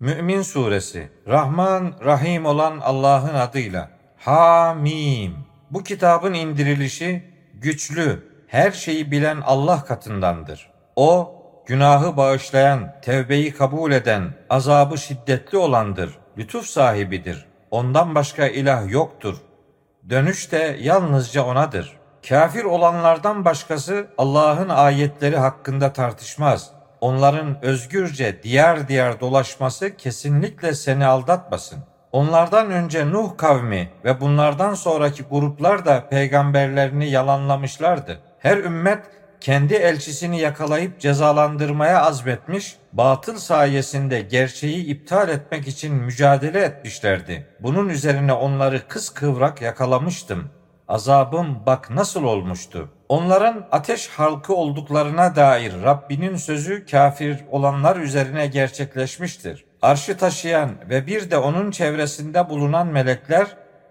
Mü'min Suresi Rahman, Rahim olan Allah'ın adıyla Hamim Bu kitabın indirilişi güçlü, her şeyi bilen Allah katındandır. O, günahı bağışlayan, tevbeyi kabul eden, azabı şiddetli olandır, lütuf sahibidir. Ondan başka ilah yoktur. Dönüş de yalnızca O'nadır. Kafir olanlardan başkası Allah'ın ayetleri hakkında tartışmaz. Onların özgürce diyar diyar dolaşması kesinlikle seni aldatmasın. Onlardan önce Nuh kavmi ve bunlardan sonraki gruplar da peygamberlerini yalanlamışlardı. Her ümmet kendi elçisini yakalayıp cezalandırmaya azmetmiş, batıl sayesinde gerçeği iptal etmek için mücadele etmişlerdi. Bunun üzerine onları kıskıvrak yakalamıştım. Azabım bak nasıl olmuştu. Onların ateş halkı olduklarına dair Rabbinin sözü kafir olanlar üzerine gerçekleşmiştir. Arşı taşıyan ve bir de onun çevresinde bulunan melekler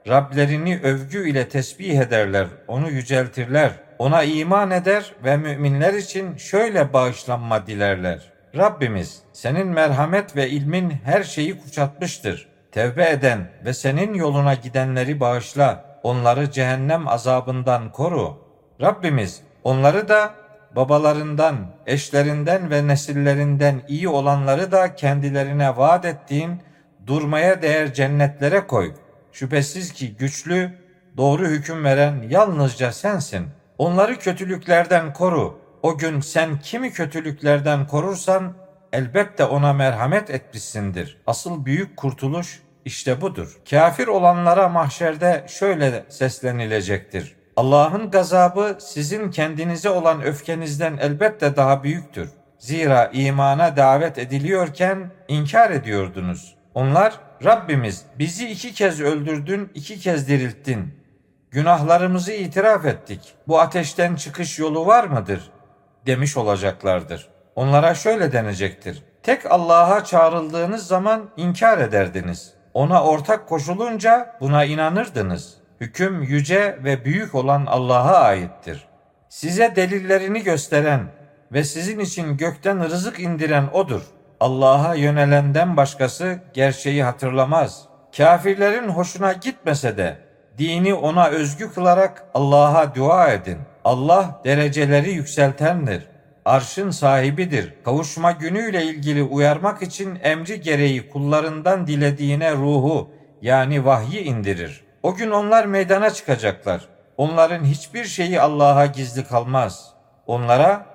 Rablerini övgü ile tesbih ederler, onu yüceltirler. Ona iman eder ve müminler için şöyle bağışlanma dilerler. Rabbimiz senin merhamet ve ilmin her şeyi kuşatmıştır. Tevbe eden ve senin yoluna gidenleri bağışla. Onları cehennem azabından koru. Rabbimiz onları da babalarından, eşlerinden ve nesillerinden iyi olanları da kendilerine vaat ettiğin durmaya değer cennetlere koy. Şüphesiz ki güçlü, doğru hüküm veren yalnızca sensin. Onları kötülüklerden koru. O gün sen kimi kötülüklerden korursan elbette ona merhamet etmişsindir. Asıl büyük kurtuluş işte budur. Kafir olanlara mahşerde şöyle seslenilecektir. Allah'ın gazabı sizin kendinize olan öfkenizden elbette daha büyüktür. Zira imana davet ediliyorken inkar ediyordunuz. Onlar Rabbimiz bizi iki kez öldürdün, iki kez dirilttin. Günahlarımızı itiraf ettik. Bu ateşten çıkış yolu var mıdır? demiş olacaklardır. Onlara şöyle denecektir. Tek Allah'a çağrıldığınız zaman inkar ederdiniz. Ona ortak koşulunca buna inanırdınız. Hüküm yüce ve büyük olan Allah'a aittir. Size delillerini gösteren ve sizin için gökten rızık indiren odur. Allah'a yönelenden başkası gerçeği hatırlamaz. Kafirlerin hoşuna gitmese de dini ona özgü kılarak Allah'a dua edin. Allah dereceleri yükseltendir. Arşın sahibidir. Kavuşma günüyle ilgili uyarmak için emri gereği kullarından dilediğine ruhu yani vahyi indirir. O gün onlar meydana çıkacaklar. Onların hiçbir şeyi Allah'a gizli kalmaz. Onlara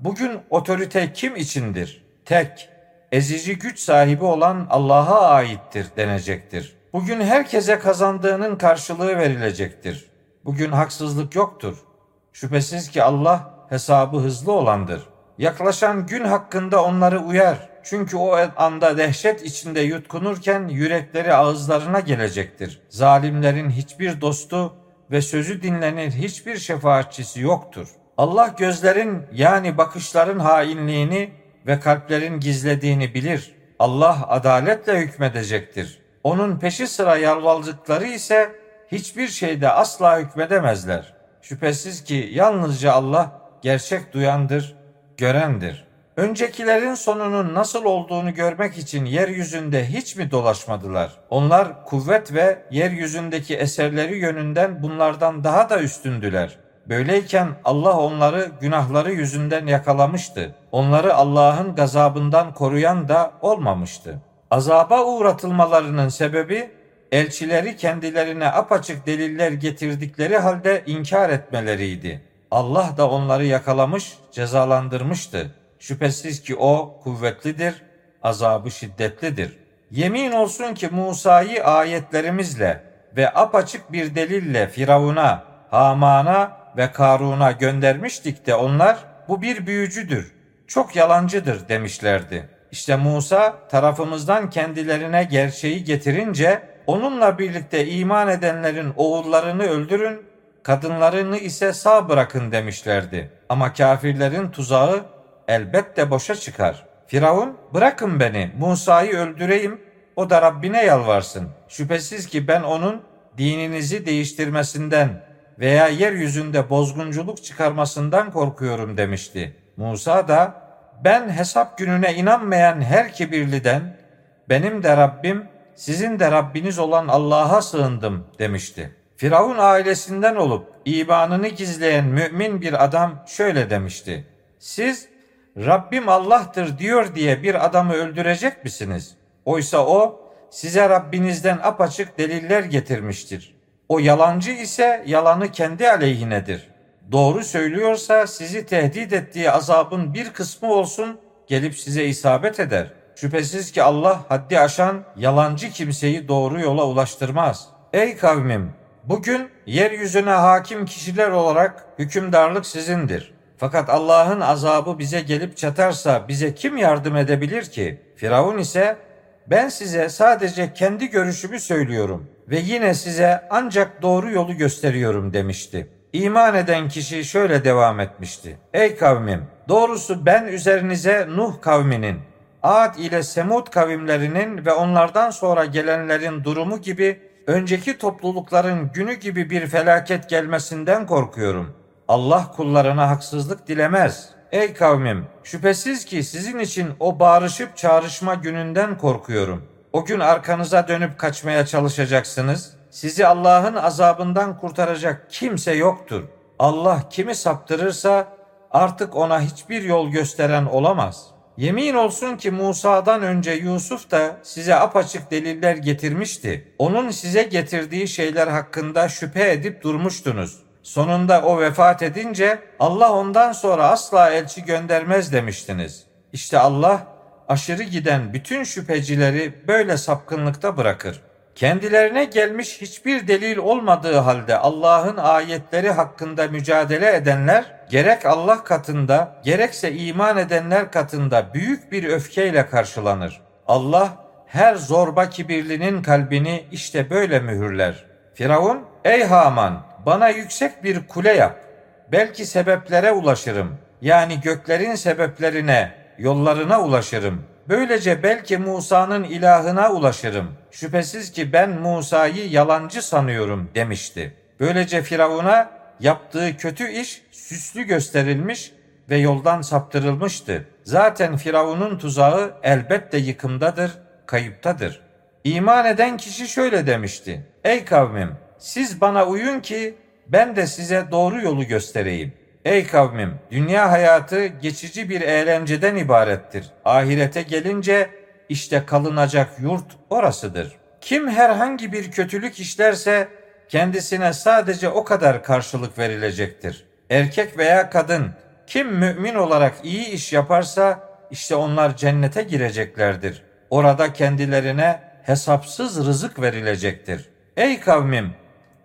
bugün otorite kim içindir? Tek, ezici güç sahibi olan Allah'a aittir denecektir. Bugün herkese kazandığının karşılığı verilecektir. Bugün haksızlık yoktur. Şüphesiz ki Allah hesabı hızlı olandır. Yaklaşan gün hakkında onları uyar. Çünkü o anda dehşet içinde yutkunurken yürekleri ağızlarına gelecektir. Zalimlerin hiçbir dostu ve sözü dinlenir hiçbir şefaatçisi yoktur. Allah gözlerin yani bakışların hainliğini ve kalplerin gizlediğini bilir. Allah adaletle hükmedecektir. Onun peşi sıra yalvardıkları ise hiçbir şeyde asla hükmedemezler. Şüphesiz ki yalnızca Allah gerçek duyandır, görendir. Öncekilerin sonunun nasıl olduğunu görmek için yeryüzünde hiç mi dolaşmadılar? Onlar kuvvet ve yeryüzündeki eserleri yönünden bunlardan daha da üstündüler. Böyleyken Allah onları günahları yüzünden yakalamıştı. Onları Allah'ın gazabından koruyan da olmamıştı. Azaba uğratılmalarının sebebi elçileri kendilerine apaçık deliller getirdikleri halde inkar etmeleriydi. Allah da onları yakalamış, cezalandırmıştı. Şüphesiz ki o kuvvetlidir, azabı şiddetlidir. Yemin olsun ki Musa'yı ayetlerimizle ve apaçık bir delille Firavun'a, Haman'a ve Karun'a göndermiştik de onlar bu bir büyücüdür, çok yalancıdır demişlerdi. İşte Musa tarafımızdan kendilerine gerçeği getirince onunla birlikte iman edenlerin oğullarını öldürün, kadınlarını ise sağ bırakın demişlerdi. Ama kafirlerin tuzağı elbette boşa çıkar. Firavun bırakın beni Musa'yı öldüreyim o da Rabbine yalvarsın. Şüphesiz ki ben onun dininizi değiştirmesinden veya yeryüzünde bozgunculuk çıkarmasından korkuyorum demişti. Musa da ben hesap gününe inanmayan her kibirliden benim de Rabbim sizin de Rabbiniz olan Allah'a sığındım demişti. Firavun ailesinden olup imanını gizleyen mümin bir adam şöyle demişti. Siz Rabbim Allah'tır diyor diye bir adamı öldürecek misiniz? Oysa o size Rabbinizden apaçık deliller getirmiştir. O yalancı ise yalanı kendi aleyhinedir. Doğru söylüyorsa sizi tehdit ettiği azabın bir kısmı olsun gelip size isabet eder. Şüphesiz ki Allah haddi aşan yalancı kimseyi doğru yola ulaştırmaz. Ey kavmim! Bugün yeryüzüne hakim kişiler olarak hükümdarlık sizindir. Fakat Allah'ın azabı bize gelip çatarsa bize kim yardım edebilir ki? Firavun ise ben size sadece kendi görüşümü söylüyorum ve yine size ancak doğru yolu gösteriyorum demişti. İman eden kişi şöyle devam etmişti. Ey kavmim doğrusu ben üzerinize Nuh kavminin, Ad ile Semud kavimlerinin ve onlardan sonra gelenlerin durumu gibi önceki toplulukların günü gibi bir felaket gelmesinden korkuyorum. Allah kullarına haksızlık dilemez. Ey kavmim, şüphesiz ki sizin için o bağırışıp çağrışma gününden korkuyorum. O gün arkanıza dönüp kaçmaya çalışacaksınız. Sizi Allah'ın azabından kurtaracak kimse yoktur. Allah kimi saptırırsa artık ona hiçbir yol gösteren olamaz. Yemin olsun ki Musa'dan önce Yusuf da size apaçık deliller getirmişti. Onun size getirdiği şeyler hakkında şüphe edip durmuştunuz. Sonunda o vefat edince Allah ondan sonra asla elçi göndermez demiştiniz. İşte Allah aşırı giden bütün şüphecileri böyle sapkınlıkta bırakır. Kendilerine gelmiş hiçbir delil olmadığı halde Allah'ın ayetleri hakkında mücadele edenler gerek Allah katında gerekse iman edenler katında büyük bir öfkeyle karşılanır. Allah her zorba kibirlinin kalbini işte böyle mühürler. Firavun, ey Haman bana yüksek bir kule yap. Belki sebeplere ulaşırım. Yani göklerin sebeplerine, yollarına ulaşırım. Böylece belki Musa'nın ilahına ulaşırım. Şüphesiz ki ben Musa'yı yalancı sanıyorum demişti. Böylece Firavun'a yaptığı kötü iş süslü gösterilmiş ve yoldan saptırılmıştı. Zaten Firavun'un tuzağı elbette yıkımdadır, kayıptadır. İman eden kişi şöyle demişti. Ey kavmim siz bana uyun ki ben de size doğru yolu göstereyim. Ey kavmim, dünya hayatı geçici bir eğlenceden ibarettir. Ahirete gelince işte kalınacak yurt orasıdır. Kim herhangi bir kötülük işlerse kendisine sadece o kadar karşılık verilecektir. Erkek veya kadın kim mümin olarak iyi iş yaparsa işte onlar cennete gireceklerdir. Orada kendilerine hesapsız rızık verilecektir. Ey kavmim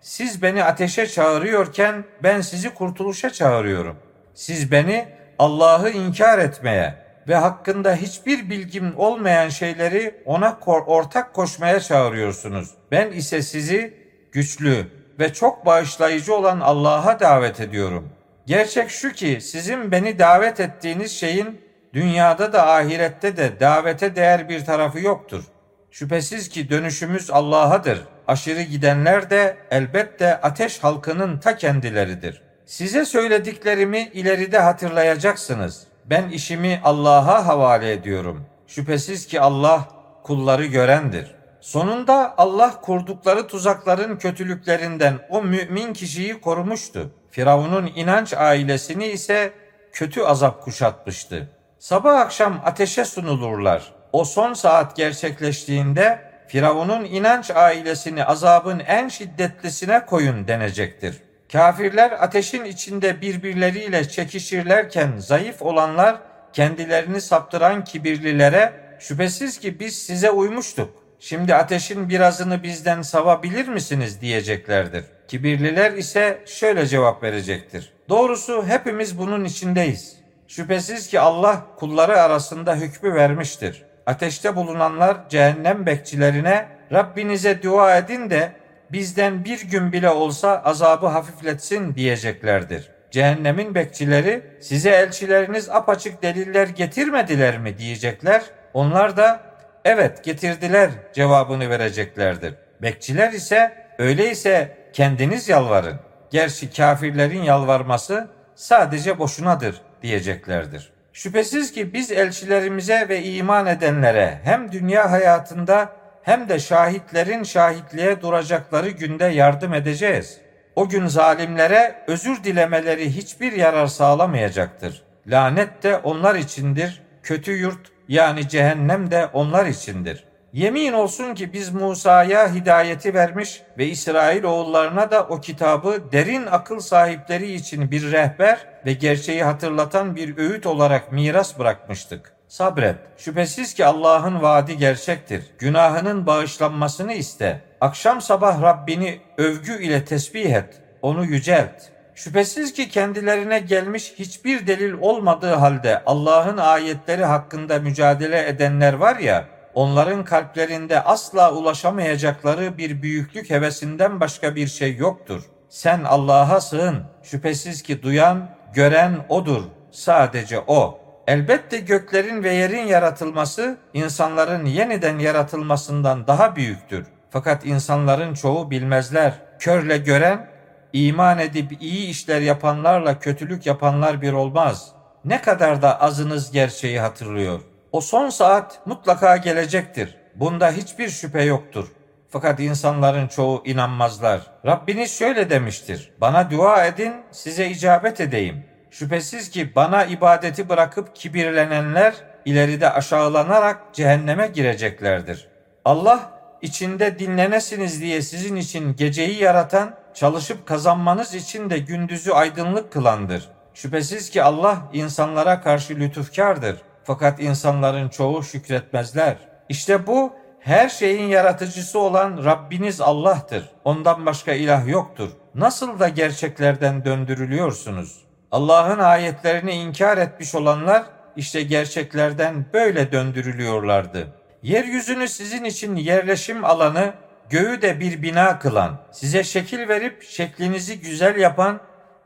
siz beni ateşe çağırıyorken ben sizi kurtuluşa çağırıyorum. Siz beni Allah'ı inkar etmeye ve hakkında hiçbir bilgim olmayan şeyleri ona ortak koşmaya çağırıyorsunuz. Ben ise sizi güçlü ve çok bağışlayıcı olan Allah'a davet ediyorum. Gerçek şu ki sizin beni davet ettiğiniz şeyin dünyada da ahirette de davete değer bir tarafı yoktur. Şüphesiz ki dönüşümüz Allah'adır. Aşırı gidenler de elbette ateş halkının ta kendileridir. Size söylediklerimi ileride hatırlayacaksınız. Ben işimi Allah'a havale ediyorum. Şüphesiz ki Allah kulları görendir. Sonunda Allah kurdukları tuzakların kötülüklerinden o mümin kişiyi korumuştu. Firavun'un inanç ailesini ise kötü azap kuşatmıştı. Sabah akşam ateşe sunulurlar. O son saat gerçekleştiğinde Firavun'un inanç ailesini azabın en şiddetlisine koyun denecektir. Kafirler ateşin içinde birbirleriyle çekişirlerken zayıf olanlar kendilerini saptıran kibirlilere şüphesiz ki biz size uymuştuk. Şimdi ateşin birazını bizden savabilir misiniz diyeceklerdir. Kibirliler ise şöyle cevap verecektir. Doğrusu hepimiz bunun içindeyiz. Şüphesiz ki Allah kulları arasında hükmü vermiştir ateşte bulunanlar cehennem bekçilerine Rabbinize dua edin de bizden bir gün bile olsa azabı hafifletsin diyeceklerdir. Cehennemin bekçileri size elçileriniz apaçık deliller getirmediler mi diyecekler. Onlar da evet getirdiler cevabını vereceklerdir. Bekçiler ise öyleyse kendiniz yalvarın. Gerçi kafirlerin yalvarması sadece boşunadır diyeceklerdir. Şüphesiz ki biz elçilerimize ve iman edenlere hem dünya hayatında hem de şahitlerin şahitliğe duracakları günde yardım edeceğiz. O gün zalimlere özür dilemeleri hiçbir yarar sağlamayacaktır. Lanet de onlar içindir, kötü yurt yani cehennem de onlar içindir. Yemin olsun ki biz Musa'ya hidayeti vermiş ve İsrail oğullarına da o kitabı derin akıl sahipleri için bir rehber ve gerçeği hatırlatan bir öğüt olarak miras bırakmıştık. Sabret. Şüphesiz ki Allah'ın vaadi gerçektir. Günahının bağışlanmasını iste. Akşam sabah Rabbini övgü ile tesbih et. Onu yücelt. Şüphesiz ki kendilerine gelmiş hiçbir delil olmadığı halde Allah'ın ayetleri hakkında mücadele edenler var ya, onların kalplerinde asla ulaşamayacakları bir büyüklük hevesinden başka bir şey yoktur. Sen Allah'a sığın. Şüphesiz ki duyan, gören odur. Sadece o. Elbette göklerin ve yerin yaratılması insanların yeniden yaratılmasından daha büyüktür. Fakat insanların çoğu bilmezler. Körle gören, iman edip iyi işler yapanlarla kötülük yapanlar bir olmaz. Ne kadar da azınız gerçeği hatırlıyor. O son saat mutlaka gelecektir. Bunda hiçbir şüphe yoktur. Fakat insanların çoğu inanmazlar. Rabbiniz şöyle demiştir. Bana dua edin, size icabet edeyim. Şüphesiz ki bana ibadeti bırakıp kibirlenenler ileride aşağılanarak cehenneme gireceklerdir. Allah içinde dinlenesiniz diye sizin için geceyi yaratan, çalışıp kazanmanız için de gündüzü aydınlık kılandır. Şüphesiz ki Allah insanlara karşı lütufkardır. Fakat insanların çoğu şükretmezler. İşte bu her şeyin yaratıcısı olan Rabbiniz Allah'tır. Ondan başka ilah yoktur. Nasıl da gerçeklerden döndürülüyorsunuz? Allah'ın ayetlerini inkar etmiş olanlar işte gerçeklerden böyle döndürülüyorlardı. Yeryüzünü sizin için yerleşim alanı, göğü de bir bina kılan, size şekil verip şeklinizi güzel yapan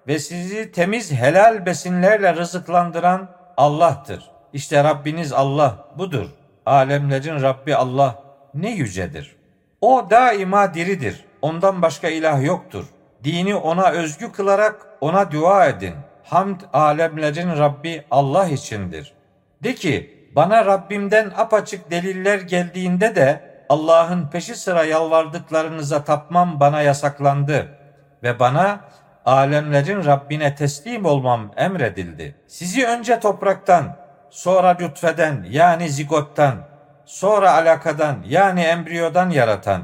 ve sizi temiz helal besinlerle rızıklandıran Allah'tır. İşte Rabbiniz Allah budur. Alemlerin Rabbi Allah ne yücedir. O daima diridir. Ondan başka ilah yoktur. Dini ona özgü kılarak ona dua edin. Hamd alemlerin Rabbi Allah içindir. De ki bana Rabbimden apaçık deliller geldiğinde de Allah'ın peşi sıra yalvardıklarınıza tapmam bana yasaklandı ve bana alemlerin Rabbine teslim olmam emredildi. Sizi önce topraktan, sonra lütfeden yani zigottan, sonra alakadan yani embriyodan yaratan,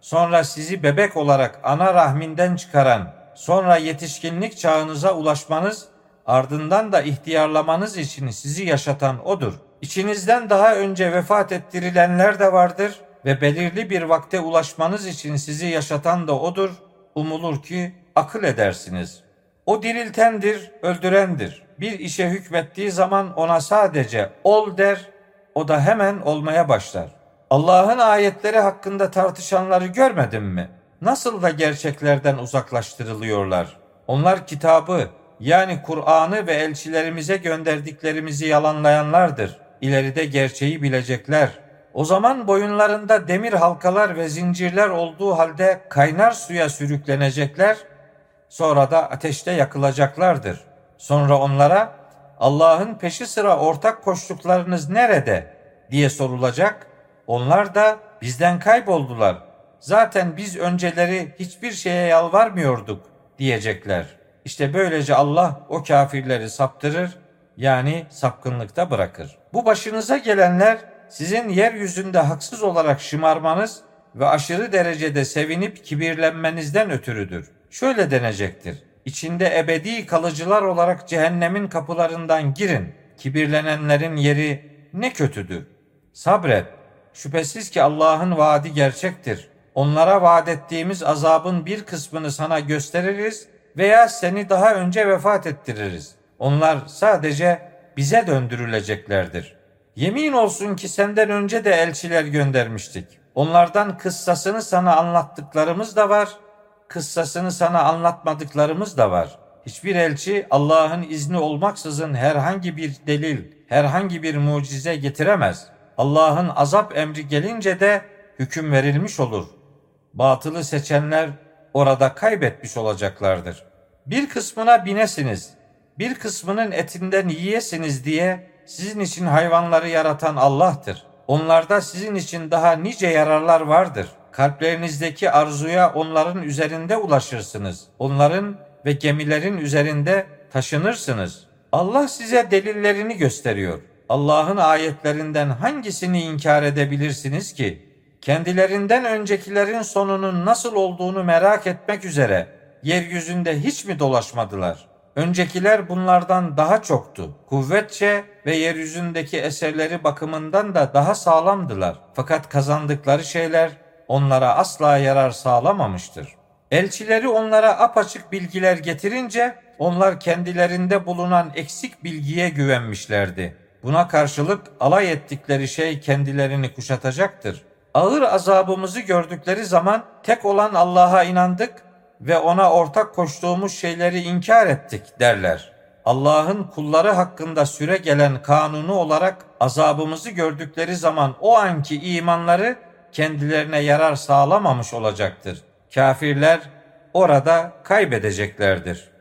sonra sizi bebek olarak ana rahminden çıkaran, sonra yetişkinlik çağınıza ulaşmanız, ardından da ihtiyarlamanız için sizi yaşatan odur. İçinizden daha önce vefat ettirilenler de vardır ve belirli bir vakte ulaşmanız için sizi yaşatan da odur. Umulur ki akıl edersiniz. O diriltendir, öldürendir. Bir işe hükmettiği zaman ona sadece ol der, o da hemen olmaya başlar. Allah'ın ayetleri hakkında tartışanları görmedin mi? Nasıl da gerçeklerden uzaklaştırılıyorlar. Onlar kitabı yani Kur'an'ı ve elçilerimize gönderdiklerimizi yalanlayanlardır. İleride gerçeği bilecekler. O zaman boyunlarında demir halkalar ve zincirler olduğu halde kaynar suya sürüklenecekler, sonra da ateşte yakılacaklardır. Sonra onlara Allah'ın peşi sıra ortak koştuklarınız nerede diye sorulacak. Onlar da bizden kayboldular. Zaten biz önceleri hiçbir şeye yalvarmıyorduk diyecekler. İşte böylece Allah o kafirleri saptırır yani sapkınlıkta bırakır. Bu başınıza gelenler sizin yeryüzünde haksız olarak şımarmanız ve aşırı derecede sevinip kibirlenmenizden ötürüdür. Şöyle denecektir. İçinde ebedi kalıcılar olarak cehennemin kapılarından girin. Kibirlenenlerin yeri ne kötüdür. Sabret. Şüphesiz ki Allah'ın vaadi gerçektir. Onlara vaat ettiğimiz azabın bir kısmını sana gösteririz veya seni daha önce vefat ettiririz. Onlar sadece bize döndürüleceklerdir. Yemin olsun ki senden önce de elçiler göndermiştik. Onlardan kıssasını sana anlattıklarımız da var, kıssasını sana anlatmadıklarımız da var. Hiçbir elçi Allah'ın izni olmaksızın herhangi bir delil, herhangi bir mucize getiremez. Allah'ın azap emri gelince de hüküm verilmiş olur. Batılı seçenler orada kaybetmiş olacaklardır. Bir kısmına binesiniz, Bir kısmının etinden yiyesiniz diye sizin için hayvanları yaratan Allah'tır. Onlarda sizin için daha nice yararlar vardır. Kalplerinizdeki arzuya onların üzerinde ulaşırsınız. Onların ve gemilerin üzerinde taşınırsınız. Allah size delillerini gösteriyor. Allah'ın ayetlerinden hangisini inkar edebilirsiniz ki? Kendilerinden öncekilerin sonunun nasıl olduğunu merak etmek üzere yeryüzünde hiç mi dolaşmadılar? Öncekiler bunlardan daha çoktu. Kuvvetçe ve yeryüzündeki eserleri bakımından da daha sağlamdılar. Fakat kazandıkları şeyler onlara asla yarar sağlamamıştır. Elçileri onlara apaçık bilgiler getirince onlar kendilerinde bulunan eksik bilgiye güvenmişlerdi. Buna karşılık alay ettikleri şey kendilerini kuşatacaktır. Ağır azabımızı gördükleri zaman tek olan Allah'a inandık ve ona ortak koştuğumuz şeyleri inkar ettik derler. Allah'ın kulları hakkında süre gelen kanunu olarak azabımızı gördükleri zaman o anki imanları kendilerine yarar sağlamamış olacaktır. Kafirler orada kaybedeceklerdir.